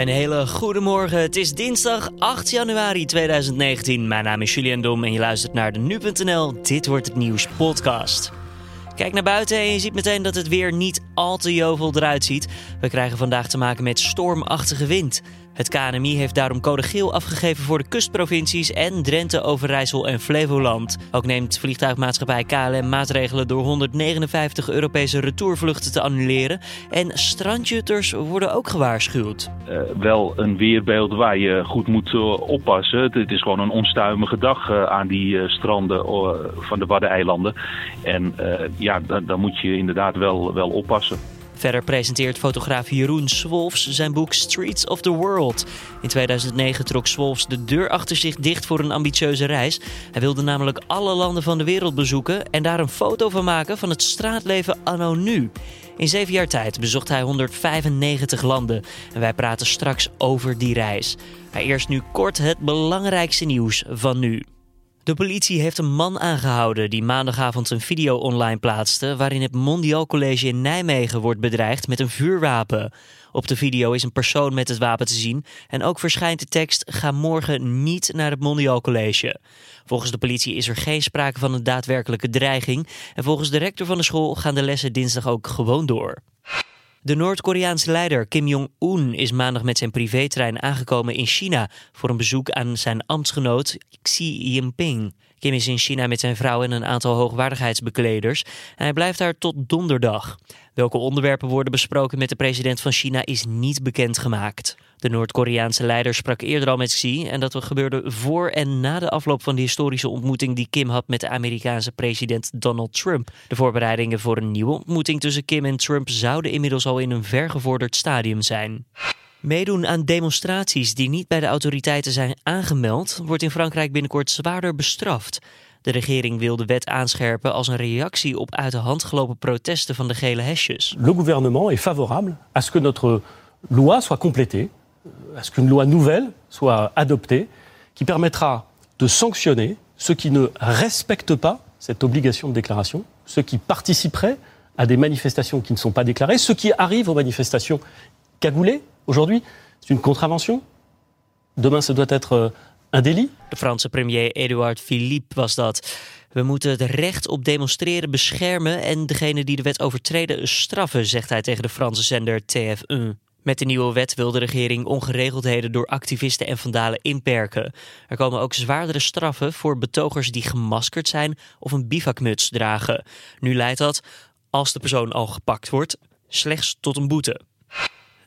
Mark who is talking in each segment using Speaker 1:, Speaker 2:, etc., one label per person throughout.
Speaker 1: Een hele goede morgen. Het is dinsdag 8 januari 2019. Mijn naam is Julian Dom en je luistert naar de nu.nl Dit wordt het nieuws podcast. Kijk naar buiten en je ziet meteen dat het weer niet al te jovel eruit ziet. We krijgen vandaag te maken met stormachtige wind. Het KNMI heeft daarom code geel afgegeven voor de kustprovincies en Drenthe, Overijssel en Flevoland. Ook neemt vliegtuigmaatschappij KLM maatregelen door 159 Europese retourvluchten te annuleren. En strandjutters worden ook gewaarschuwd.
Speaker 2: Uh, wel een weerbeeld waar je goed moet uh, oppassen. Het is gewoon een onstuimige dag uh, aan die stranden van de Waddeneilanden. En ja, dan moet je inderdaad wel, wel oppassen.
Speaker 1: Verder presenteert fotograaf Jeroen Swolfs zijn boek Streets of the World. In 2009 trok Swolfs de deur achter zich dicht voor een ambitieuze reis. Hij wilde namelijk alle landen van de wereld bezoeken en daar een foto van maken van het straatleven anno nu. In zeven jaar tijd bezocht hij 195 landen en wij praten straks over die reis. Maar eerst nu kort het belangrijkste nieuws van nu. De politie heeft een man aangehouden die maandagavond een video online plaatste waarin het Mondiaal College in Nijmegen wordt bedreigd met een vuurwapen. Op de video is een persoon met het wapen te zien en ook verschijnt de tekst ga morgen niet naar het Mondiaal College. Volgens de politie is er geen sprake van een daadwerkelijke dreiging en volgens de rector van de school gaan de lessen dinsdag ook gewoon door. De Noord-Koreaanse leider Kim Jong-un is maandag met zijn privétrein aangekomen in China voor een bezoek aan zijn ambtsgenoot Xi Jinping. Kim is in China met zijn vrouw en een aantal hoogwaardigheidsbekleders en hij blijft daar tot donderdag. Welke onderwerpen worden besproken met de president van China is niet bekendgemaakt. De Noord-Koreaanse leider sprak eerder al met Xi en dat gebeurde voor en na de afloop van de historische ontmoeting die Kim had met de Amerikaanse president Donald Trump. De voorbereidingen voor een nieuwe ontmoeting tussen Kim en Trump zouden inmiddels al in een vergevorderd stadium zijn. Meedoen aan demonstraties die niet bij de autoriteiten zijn aangemeld, wordt in Frankrijk binnenkort zwaarder bestraft. De regering wil de wet aanscherpen.
Speaker 3: Le gouvernement est favorable à ce que notre loi soit complétée, à ce qu'une loi nouvelle soit adoptée, qui permettra de sanctionner ceux qui ne respectent pas cette obligation de déclaration, ceux qui participeraient à des manifestations qui ne sont pas déclarées, ceux qui arrivent aux manifestations cagoulés aujourd'hui. C'est une contravention. Demain, ce doit être
Speaker 1: De Franse premier Edouard Philippe was dat. We moeten het recht op demonstreren beschermen en degene die de wet overtreden straffen, zegt hij tegen de Franse zender TF1. Met de nieuwe wet wil de regering ongeregeldheden door activisten en vandalen inperken. Er komen ook zwaardere straffen voor betogers die gemaskerd zijn of een bivakmuts dragen. Nu leidt dat, als de persoon al gepakt wordt, slechts tot een boete.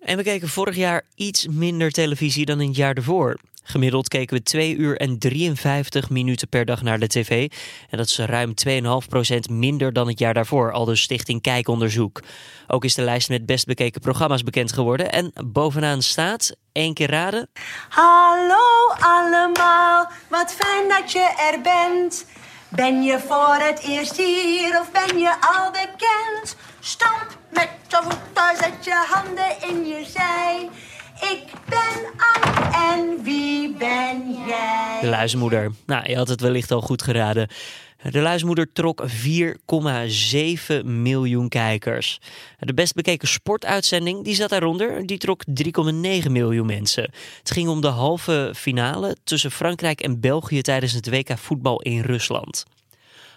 Speaker 1: En we keken vorig jaar iets minder televisie dan het jaar ervoor. Gemiddeld keken we 2 uur en 53 minuten per dag naar de tv. En dat is ruim 2,5% minder dan het jaar daarvoor, al de Stichting Kijkonderzoek. Ook is de lijst met best bekeken programma's bekend geworden. En bovenaan staat, één keer raden.
Speaker 4: Hallo allemaal, wat fijn dat je er bent. Ben je voor het eerst hier of ben je al bekend? Stamp met je voeten, zet je handen in je zij. Ik ben Anne en wie ben jij?
Speaker 1: De luizenmoeder. Nou, je had het wellicht al goed geraden. De luismoeder trok 4,7 miljoen kijkers. De best bekeken sportuitzending die zat daaronder. Die trok 3,9 miljoen mensen. Het ging om de halve finale tussen Frankrijk en België tijdens het WK voetbal in Rusland.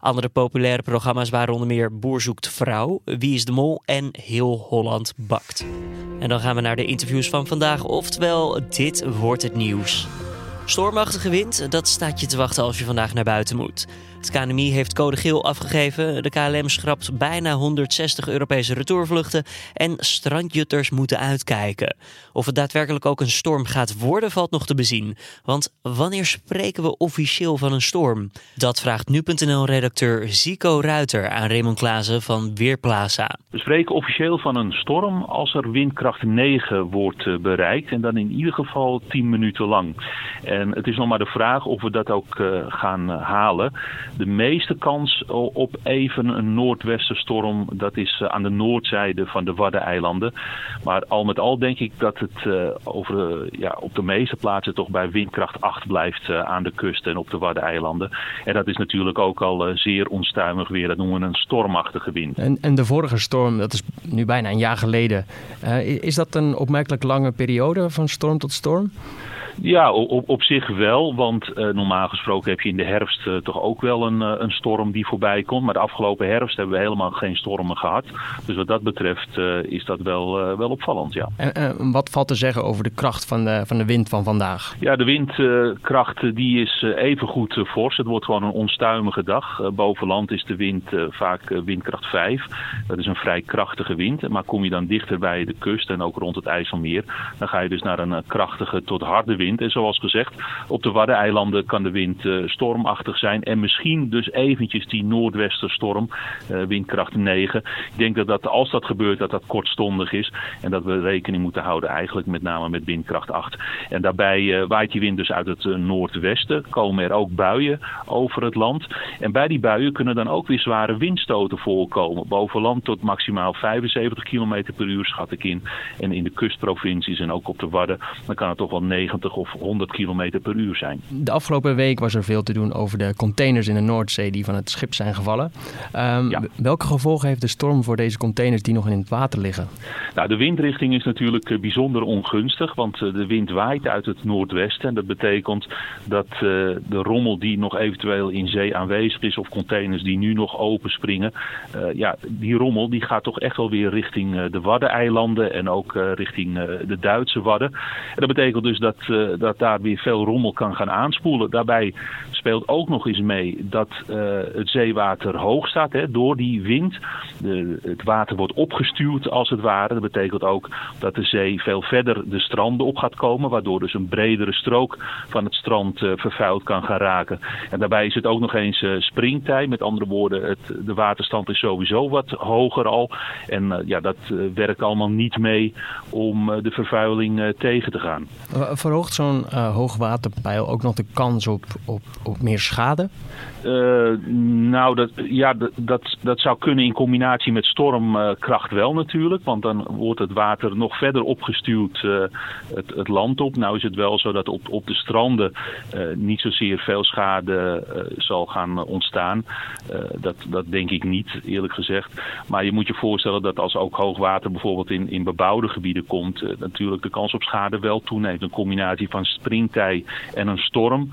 Speaker 1: Andere populaire programma's waren onder meer Boer zoekt vrouw, Wie is de mol en Heel Holland bakt. En dan gaan we naar de interviews van vandaag, oftewel Dit wordt het nieuws. Stormachtige wind, dat staat je te wachten als je vandaag naar buiten moet. Het KNMI heeft code geel afgegeven. De KLM schrapt bijna 160 Europese retourvluchten en strandjutters moeten uitkijken. Of het daadwerkelijk ook een storm gaat worden, valt nog te bezien. Want wanneer spreken we officieel van een storm? Dat vraagt nu.nl-redacteur Zico Ruiter aan Raymond Klaassen van Weerplaza.
Speaker 2: We spreken officieel van een storm als er windkracht 9 wordt eh, bereikt en dan in ieder geval 10 minuten lang. En En het is nog maar de vraag of we dat ook gaan halen. De meeste kans op even een noordwestenstorm, dat is aan de noordzijde van de Waddeneilanden. Maar al met al denk ik dat het over, ja, op de meeste plaatsen toch bij windkracht 8 blijft aan de kust en op de Waddeneilanden. En dat is natuurlijk ook al zeer onstuimig weer. Dat noemen we een stormachtige wind.
Speaker 5: En, en de vorige storm, dat is nu bijna een jaar geleden. is dat een opmerkelijk lange periode van storm tot storm?
Speaker 2: Ja, op, op zich wel. Want uh, normaal gesproken heb je in de herfst uh, toch ook wel een, uh, een storm die voorbij komt. Maar de afgelopen herfst hebben we helemaal geen stormen gehad. Dus wat dat betreft is dat wel, wel opvallend, ja.
Speaker 5: En wat valt te zeggen over de kracht van de, van de wind van vandaag?
Speaker 2: Ja, de windkracht die is even goed fors. Het wordt gewoon een onstuimige dag. boven land is de wind vaak windkracht 5. Dat is een vrij krachtige wind. Maar kom je dan dichter bij de kust en ook rond het IJsselmeer... dan ga je dus naar een krachtige tot harde wind. En zoals gezegd, op de Waddeneilanden kan de wind uh, stormachtig zijn. En misschien dus eventjes die noordwesterstorm, uh, windkracht 9. Ik denk dat, dat als dat gebeurt, dat dat kortstondig is. En dat we rekening moeten houden eigenlijk met name met windkracht 8. En daarbij uh, waait die wind dus uit het noordwesten. Komen er ook buien over het land. En bij die buien kunnen dan ook weer zware windstoten voorkomen. Boven land tot maximaal 75 km per uur schat ik in. En in de kustprovincies en ook op de Wadden, dan kan het toch wel 90 of 100 km per uur zijn.
Speaker 5: De afgelopen week was er veel te doen over de containers in de Noordzee die van het schip zijn gevallen. Um, Welke gevolgen heeft de storm voor deze containers die nog in het water liggen?
Speaker 2: Nou, de windrichting is natuurlijk eh, bijzonder ongunstig, want eh, de wind waait uit het noordwesten. En dat betekent dat uh, de rommel die nog eventueel in zee aanwezig is of containers die nu nog open springen, uh, ja, die rommel die gaat toch echt wel weer richting de Waddeneilanden en ook richting de Duitse Wadden. En dat betekent dus dat dat daar weer veel rommel kan gaan aanspoelen. Daarbij speelt ook nog eens mee dat uh, het zeewater hoog staat hè, door die wind. De, het water wordt opgestuurd als het ware. Dat betekent ook dat de zee veel verder de stranden op gaat komen. Waardoor dus een bredere strook van het strand uh, vervuild kan gaan raken. En daarbij is het ook nog eens uh, springtij. Met andere woorden, het, de waterstand is sowieso wat hoger al. En ja, dat werkt allemaal niet mee om de vervuiling tegen te gaan.
Speaker 5: Verhoogt zo'n hoogwaterpeil ook nog de kans op, op op meer schade?
Speaker 2: Uh, nou, dat, ja, dat, dat zou kunnen in combinatie met stormkracht wel natuurlijk. Want dan wordt het water nog verder opgestuurd uh, het, het, land op. Nou is het wel zo dat op, op de stranden uh, niet zozeer veel schade zal gaan ontstaan. dat, dat denk ik niet, eerlijk gezegd. Maar je moet je voorstellen dat als ook hoogwater bijvoorbeeld in, in bebouwde gebieden komt... natuurlijk de kans op schade wel toeneemt. Een combinatie van springtij en een storm.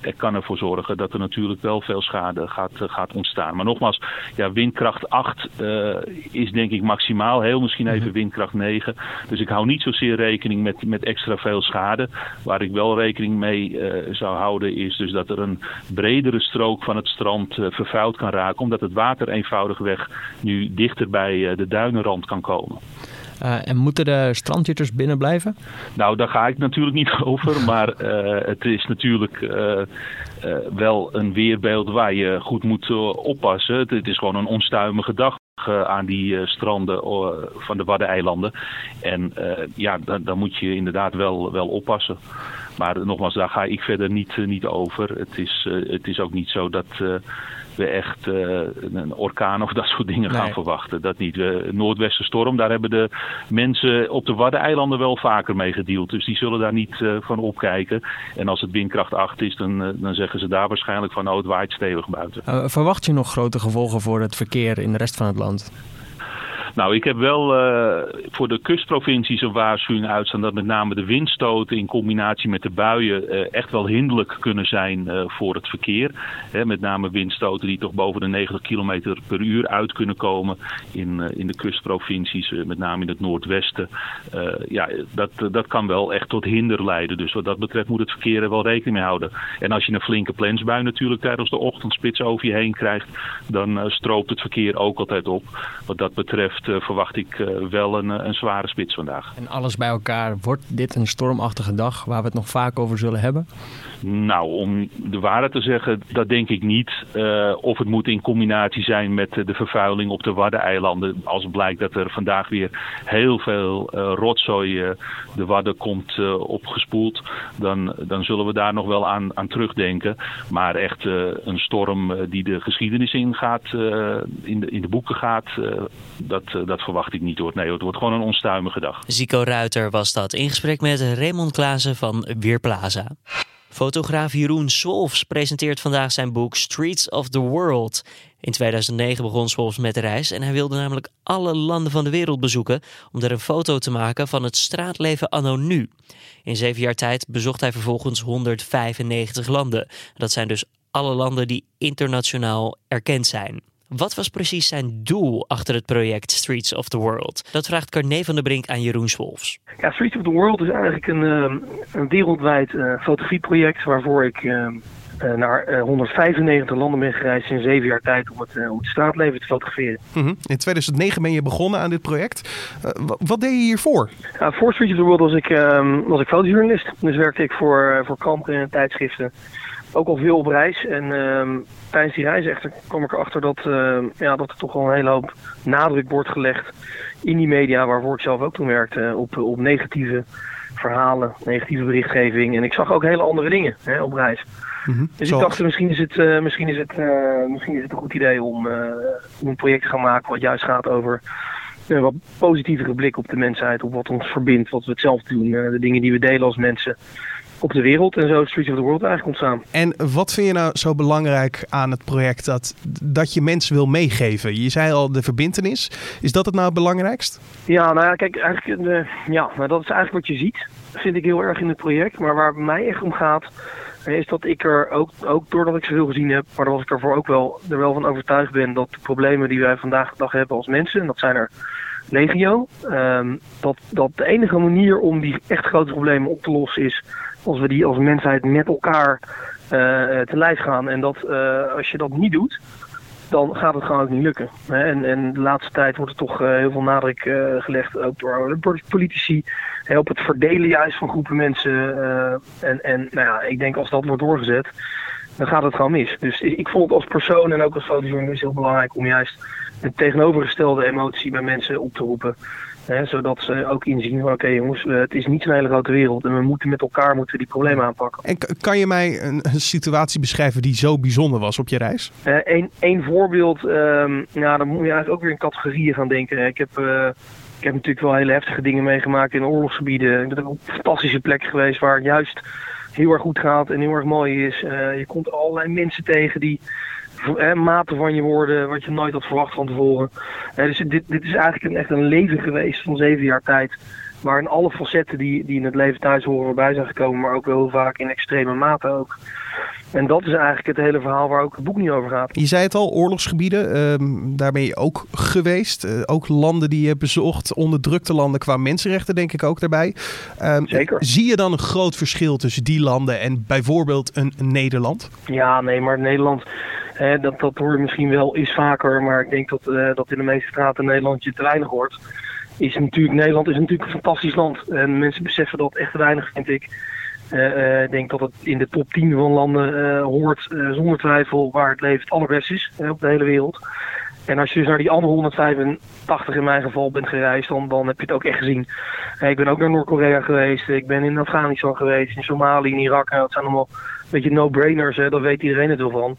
Speaker 2: er kan ervoor zorgen dat er natuurlijk wel veel schade gaat, eh, gaat ontstaan. Maar nogmaals, ja, windkracht 8 uh, eh, is denk ik maximaal. Heel misschien even mhm. windkracht 9. Dus ik hou niet zozeer rekening met, met extra veel schade. Waar ik wel rekening mee zou houden is dus dat er een bredere strook van het strand vervuild kan raken. Omdat het water eenvoudigweg nu dichter bij de duinenrand kan komen.
Speaker 5: Uh, en moeten de strandjutters binnen blijven?
Speaker 2: Nou, daar ga ik natuurlijk niet over. Maar uh, het is natuurlijk uh, wel een weerbeeld waar je goed moet oppassen. Het, het, is gewoon een onstuimige dag aan die stranden van de Waddeneilanden. En ja, dan, dan, moet je inderdaad wel, wel oppassen. Maar nogmaals, daar ga ik verder niet, niet over. Het is, het is ook niet zo dat we echt uh, een orkaan of dat soort dingen nee. gaan verwachten. Dat niet. Noordwestenstorm, daar hebben de mensen op de Waddeneilanden wel vaker mee gedeeld. Dus die zullen daar niet uh, van opkijken. En als het windkracht 8 is, dan, uh, dan zeggen ze daar waarschijnlijk van... oh, het waait stevig buiten.
Speaker 5: verwacht je nog grote gevolgen voor het verkeer in de rest van het land?
Speaker 2: Nou, ik heb wel uh, voor de kustprovincies een waarschuwing uitstaan dat met name de windstoten in combinatie met de buien uh, echt wel hinderlijk kunnen zijn uh, voor het verkeer. Met name windstoten die toch boven de 90 km per uur uit kunnen komen in, in de kustprovincies, met name in het noordwesten. ja, dat, dat kan wel echt tot hinder leiden. Dus wat dat betreft moet het verkeer er wel rekening mee houden. En als je een flinke plensbui natuurlijk tijdens de ochtendspits over je heen krijgt, dan stroopt het verkeer ook altijd op. Wat dat betreft uh, verwacht ik uh, wel een, eh, een, zware spits vandaag.
Speaker 5: En alles bij elkaar, wordt dit een stormachtige dag waar we het nog vaak over zullen hebben?
Speaker 2: Nou, om de waarheid te zeggen, dat denk ik niet. Uh, of het moet in combinatie zijn met de vervuiling op de Waddeneilanden. Als het blijkt dat er vandaag weer heel veel uh, rotzooi uh, de Wadden komt opgespoeld, dan, dan zullen we daar nog wel aan, aan terugdenken. Maar echt een storm die de geschiedenis ingaat, in, de, in de boeken gaat, dat, dat verwacht ik niet hoor. Nee, het wordt gewoon een onstuimige dag.
Speaker 1: Zico Ruiter was dat in gesprek met Raymond Klaassen van Weerplaza. Fotograaf Jeroen Swolfs presenteert vandaag zijn boek Streets of the World. In 2009 begon Swolfs met de reis en hij wilde namelijk alle landen van de wereld bezoeken om er een foto te maken van het straatleven anno nu. In zeven jaar tijd bezocht hij vervolgens 195 landen. Dat zijn dus alle landen die internationaal erkend zijn. Wat was precies zijn doel achter het project Streets of the World? Dat vraagt Carne van der Brink aan Jeroen Swolfs.
Speaker 6: Ja, Streets of the World is eigenlijk een, ehm, een wereldwijd uh, fotografieproject waarvoor ik ehm, eh, naar 195 eh, landen ben gereisd in zeven jaar tijd om het, om het straatleven te fotograferen.
Speaker 7: Mhm. In 2009 ben je begonnen aan dit project. wat deed je hiervoor?
Speaker 6: Ja, voor Streets of the World was ik, ehm, was ik fotojournalist. Dus werkte ik voor, voor kranten en tijdschriften ook al veel op reis. En uh, tijdens die reis echter kwam ik erachter dat, uh, ja, dat er toch wel een hele hoop nadruk wordt gelegd in die media, waarvoor ik zelf ook toen werkte, op, op negatieve verhalen, negatieve berichtgeving. En ik zag ook hele andere dingen hè, op reis. Mm -hmm. Dus ik dacht, misschien is het, uh, misschien is het, uh, misschien is het een goed idee om, uh, om een project te gaan maken wat juist gaat over een wat positievere blik op de mensheid, op wat ons verbindt, wat we het zelf doen, de dingen die we delen als mensen op de wereld. En zo is Streets of the World eigenlijk ontstaan.
Speaker 7: En wat vind je nou zo belangrijk aan het project dat, dat je mensen wil meegeven? Je zei al de verbindenis. Is dat het nou het belangrijkst?
Speaker 6: Ja, nou ja, kijk, eigenlijk, de, ja, nou, dat is eigenlijk wat je ziet. Vind ik heel erg in het project. Maar waar het mij echt om gaat, is dat ik er ook, ook doordat ik zoveel gezien heb, maar dat ik ervoor ook wel, er wel van overtuigd ben dat de problemen die wij vandaag de dag hebben als mensen, en dat zijn er legio, um, dat, dat de enige manier om die echt grote problemen op te lossen is als we die als mensheid met elkaar uh, te lijf gaan. En dat uh, als je dat niet doet, dan gaat het gewoon ook niet lukken. En, en de laatste tijd wordt er toch heel veel nadruk gelegd, ook door politici, op het verdelen juist van groepen mensen. en en nou ja, ik denk als dat wordt doorgezet, dan gaat het gewoon mis. Dus ik vond het als persoon en ook als fotojournalist heel belangrijk om juist een tegenovergestelde emotie bij mensen op te roepen zodat ze ook inzien van oké jongens, eh, het is niet zo'n hele grote wereld en we moeten met elkaar moeten die problemen aanpakken.
Speaker 7: En kan je mij een, situatie beschrijven die zo bijzonder was op je reis?
Speaker 6: Eén uh, een voorbeeld, um, nou, dan moet je eigenlijk ook weer in categorieën gaan denken. Ik heb, uh, ik heb natuurlijk wel hele heftige dingen meegemaakt in oorlogsgebieden. Ik ben op fantastische plekken geweest waar het juist heel erg goed gaat en heel erg mooi is. Uh, je komt allerlei mensen tegen die hè, maten van je worden, wat je nooit had verwacht van tevoren. dus dit, dit is eigenlijk een, echt een leven geweest van zeven jaar tijd. Waarin alle facetten die, die in het leven thuis horen voorbij zijn gekomen, maar ook wel heel vaak in extreme mate ook. En dat is eigenlijk het hele verhaal waar ook het boek niet over gaat.
Speaker 7: Je zei het al, oorlogsgebieden, ehm, daar ben je ook geweest. Uh, ook landen die je bezocht, onderdrukte landen qua mensenrechten denk ik ook daarbij.
Speaker 6: Um, Zeker.
Speaker 7: Zie je dan een groot verschil tussen die landen en bijvoorbeeld een Nederland?
Speaker 6: Ja, nee, maar Nederland dat, dat hoor je misschien wel eens vaker, maar ik denk dat, uh, dat in de meeste straten in Nederland je te weinig hoort. Is natuurlijk, Nederland is natuurlijk een fantastisch land. En mensen beseffen dat echt weinig, vind ik. Uh, ik denk dat het in de top 10 van landen hoort, zonder twijfel, waar het leven het allerbest is op de hele wereld. En als je dus naar die andere 185 in mijn geval bent gereisd, dan, dan heb je het ook echt gezien. ik ben ook naar Noord-Korea geweest, ik ben in Afghanistan geweest, in Somalië, in Irak. Nou, dat zijn allemaal beetje no-brainers, daar weet iedereen het wel van.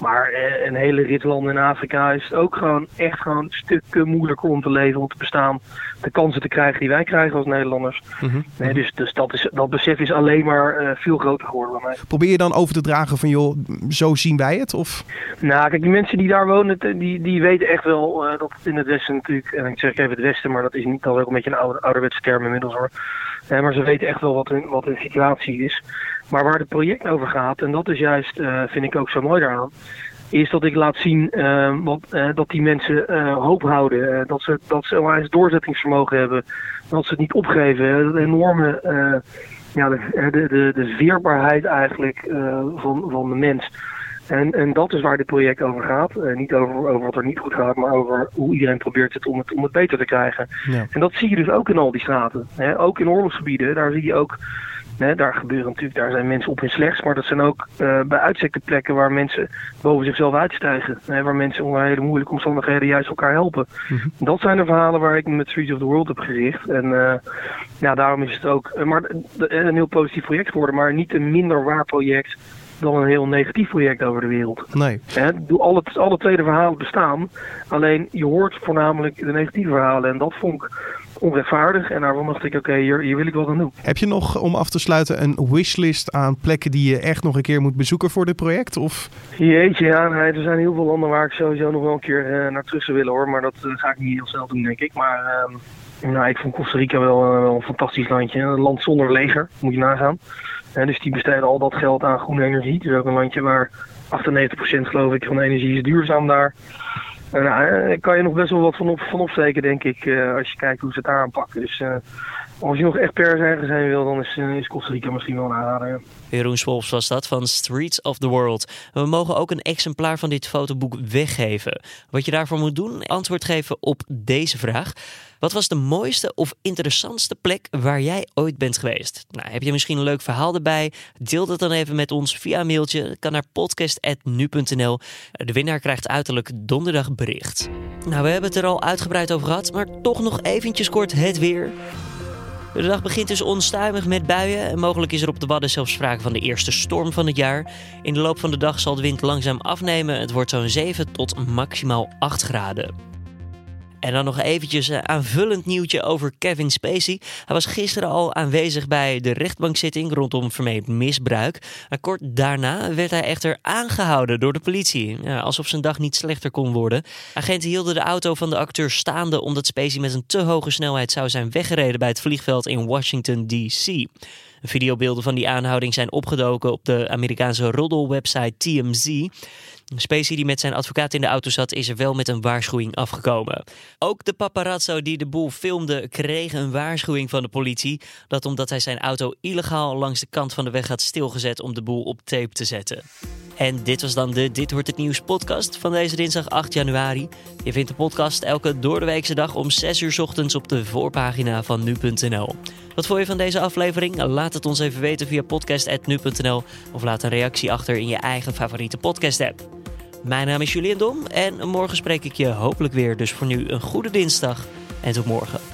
Speaker 6: Maar eh, een hele rit landen in Afrika is het ook gewoon echt gewoon stukken moeilijker om te leven, om te bestaan. De kansen te krijgen die wij krijgen als Nederlanders. Mhm. nee, dus dus dat, is, dat besef is alleen maar uh, veel groter geworden bij mij.
Speaker 7: Probeer je dan over te dragen van joh, zo zien wij het? Of?
Speaker 6: Nou, kijk, die mensen die daar wonen, die, die weten echt wel uh, dat het in het Westen natuurlijk, en ik zeg even het Westen, maar dat is niet al een beetje een oude, ouderwetse term inmiddels hoor. Uh, maar ze weten echt wel wat hun, wat hun situatie is. Maar waar het project over gaat, en dat is juist, uh, vind ik ook zo mooi daaraan, is dat ik laat zien uh, wat, uh, dat die mensen hoop houden. dat ze, dat ze een doorzettingsvermogen hebben. Dat ze het niet opgeven. De enorme ja, de, de, de, veerbaarheid eigenlijk van, van de mens. En, en dat is waar dit project over gaat. niet over, over wat er niet goed gaat, maar over hoe iedereen probeert het om het, om het beter te krijgen. Ja. En dat zie je dus ook in al die straten. Hè? Ook in oorlogsgebieden, daar zie je ook daar gebeuren natuurlijk, daar zijn mensen op hun slechts, maar dat zijn ook uh, bij uitstek de plekken waar mensen boven zichzelf uitstijgen. Waar mensen onder hele moeilijke omstandigheden juist elkaar helpen. Mhm. Dat zijn de verhalen waar ik me met Streets of the World heb gericht. En uh, ja, daarom is het ook maar, een heel positief project geworden, maar niet een minder waar project dan een heel negatief project over de wereld.
Speaker 7: Nee.
Speaker 6: Hè, alle, alle tweede verhalen bestaan, alleen je hoort voornamelijk de negatieve verhalen. En dat vond ik onrechtvaardig. En daarom dacht ik, oké, hier, hier wil ik wat aan doen.
Speaker 7: Heb je nog, om af te sluiten, een wishlist aan plekken die je echt nog een keer moet bezoeken voor dit project? Of?
Speaker 6: Jeetje, ja, nee, er zijn heel veel landen waar ik sowieso nog wel een keer uh, naar terug zou willen hoor. Maar dat uh, ga ik niet heel snel doen, denk ik. Maar uh, nou, ik vond Costa Rica wel, eh, wel, een fantastisch landje. Een land zonder leger, moet je nagaan. dus die besteden al dat geld aan groene energie. Het is ook een landje waar 98% geloof ik van de energie is duurzaam daar. Nou, daar kan je nog best wel wat van, op, van opsteken, denk ik, uh, als je kijkt hoe ze het aanpakken. Dus uh, als je nog echt per ergens wil, dan is, uh, is Costa Rica misschien wel een aanrader.
Speaker 1: Jeroen Swolfs was dat van Streets of the World. We mogen ook een exemplaar van dit fotoboek weggeven. Wat je daarvoor moet doen, antwoord geven op deze vraag. Wat was de mooiste of interessantste plek waar jij ooit bent geweest? Nou, heb je misschien een leuk verhaal erbij? Deel dat dan even met ons via mailtje. kan naar podcast.nu.nl. De winnaar krijgt uiterlijk donderdag bericht. Nou, we hebben het er al uitgebreid over gehad, maar toch nog eventjes kort het weer. De dag begint dus onstuimig met buien en mogelijk is er op de Wadden zelfs sprake van de eerste storm van het jaar. In de loop van de dag zal de wind langzaam afnemen. Het wordt zo'n 7 tot maximaal 8 graden. En dan nog eventjes een aanvullend nieuwtje over Kevin Spacey. Hij was gisteren al aanwezig bij de rechtbankzitting rondom vermeend misbruik. Kort daarna werd hij echter aangehouden door de politie. Alsof zijn dag niet slechter kon worden. Agenten hielden de auto van de acteur staande omdat Spacey met een te hoge snelheid zou zijn weggereden bij het vliegveld in Washington D.C. Videobeelden van die aanhouding zijn opgedoken op de Amerikaanse roddelwebsite TMZ. Spacey die met zijn advocaat in de auto zat, is er wel met een waarschuwing afgekomen. Ook de paparazzo die de boel filmde, kreeg een waarschuwing van de politie. Dat omdat hij zijn auto illegaal langs de kant van de weg had stilgezet om de boel op tape te zetten. En dit was dan de Dit Wordt Het Nieuws podcast van deze dinsdag 8 januari. Je vindt de podcast elke doordeweekse dag om 6 uur ochtends op de voorpagina van nu.nl. Wat vond je van deze aflevering? Laat het ons even weten via podcast.nu.nl of laat een reactie achter in je eigen favoriete podcast app. Mijn naam is Julian Dom en morgen spreek ik je hopelijk weer. Dus voor nu een goede dinsdag en tot morgen.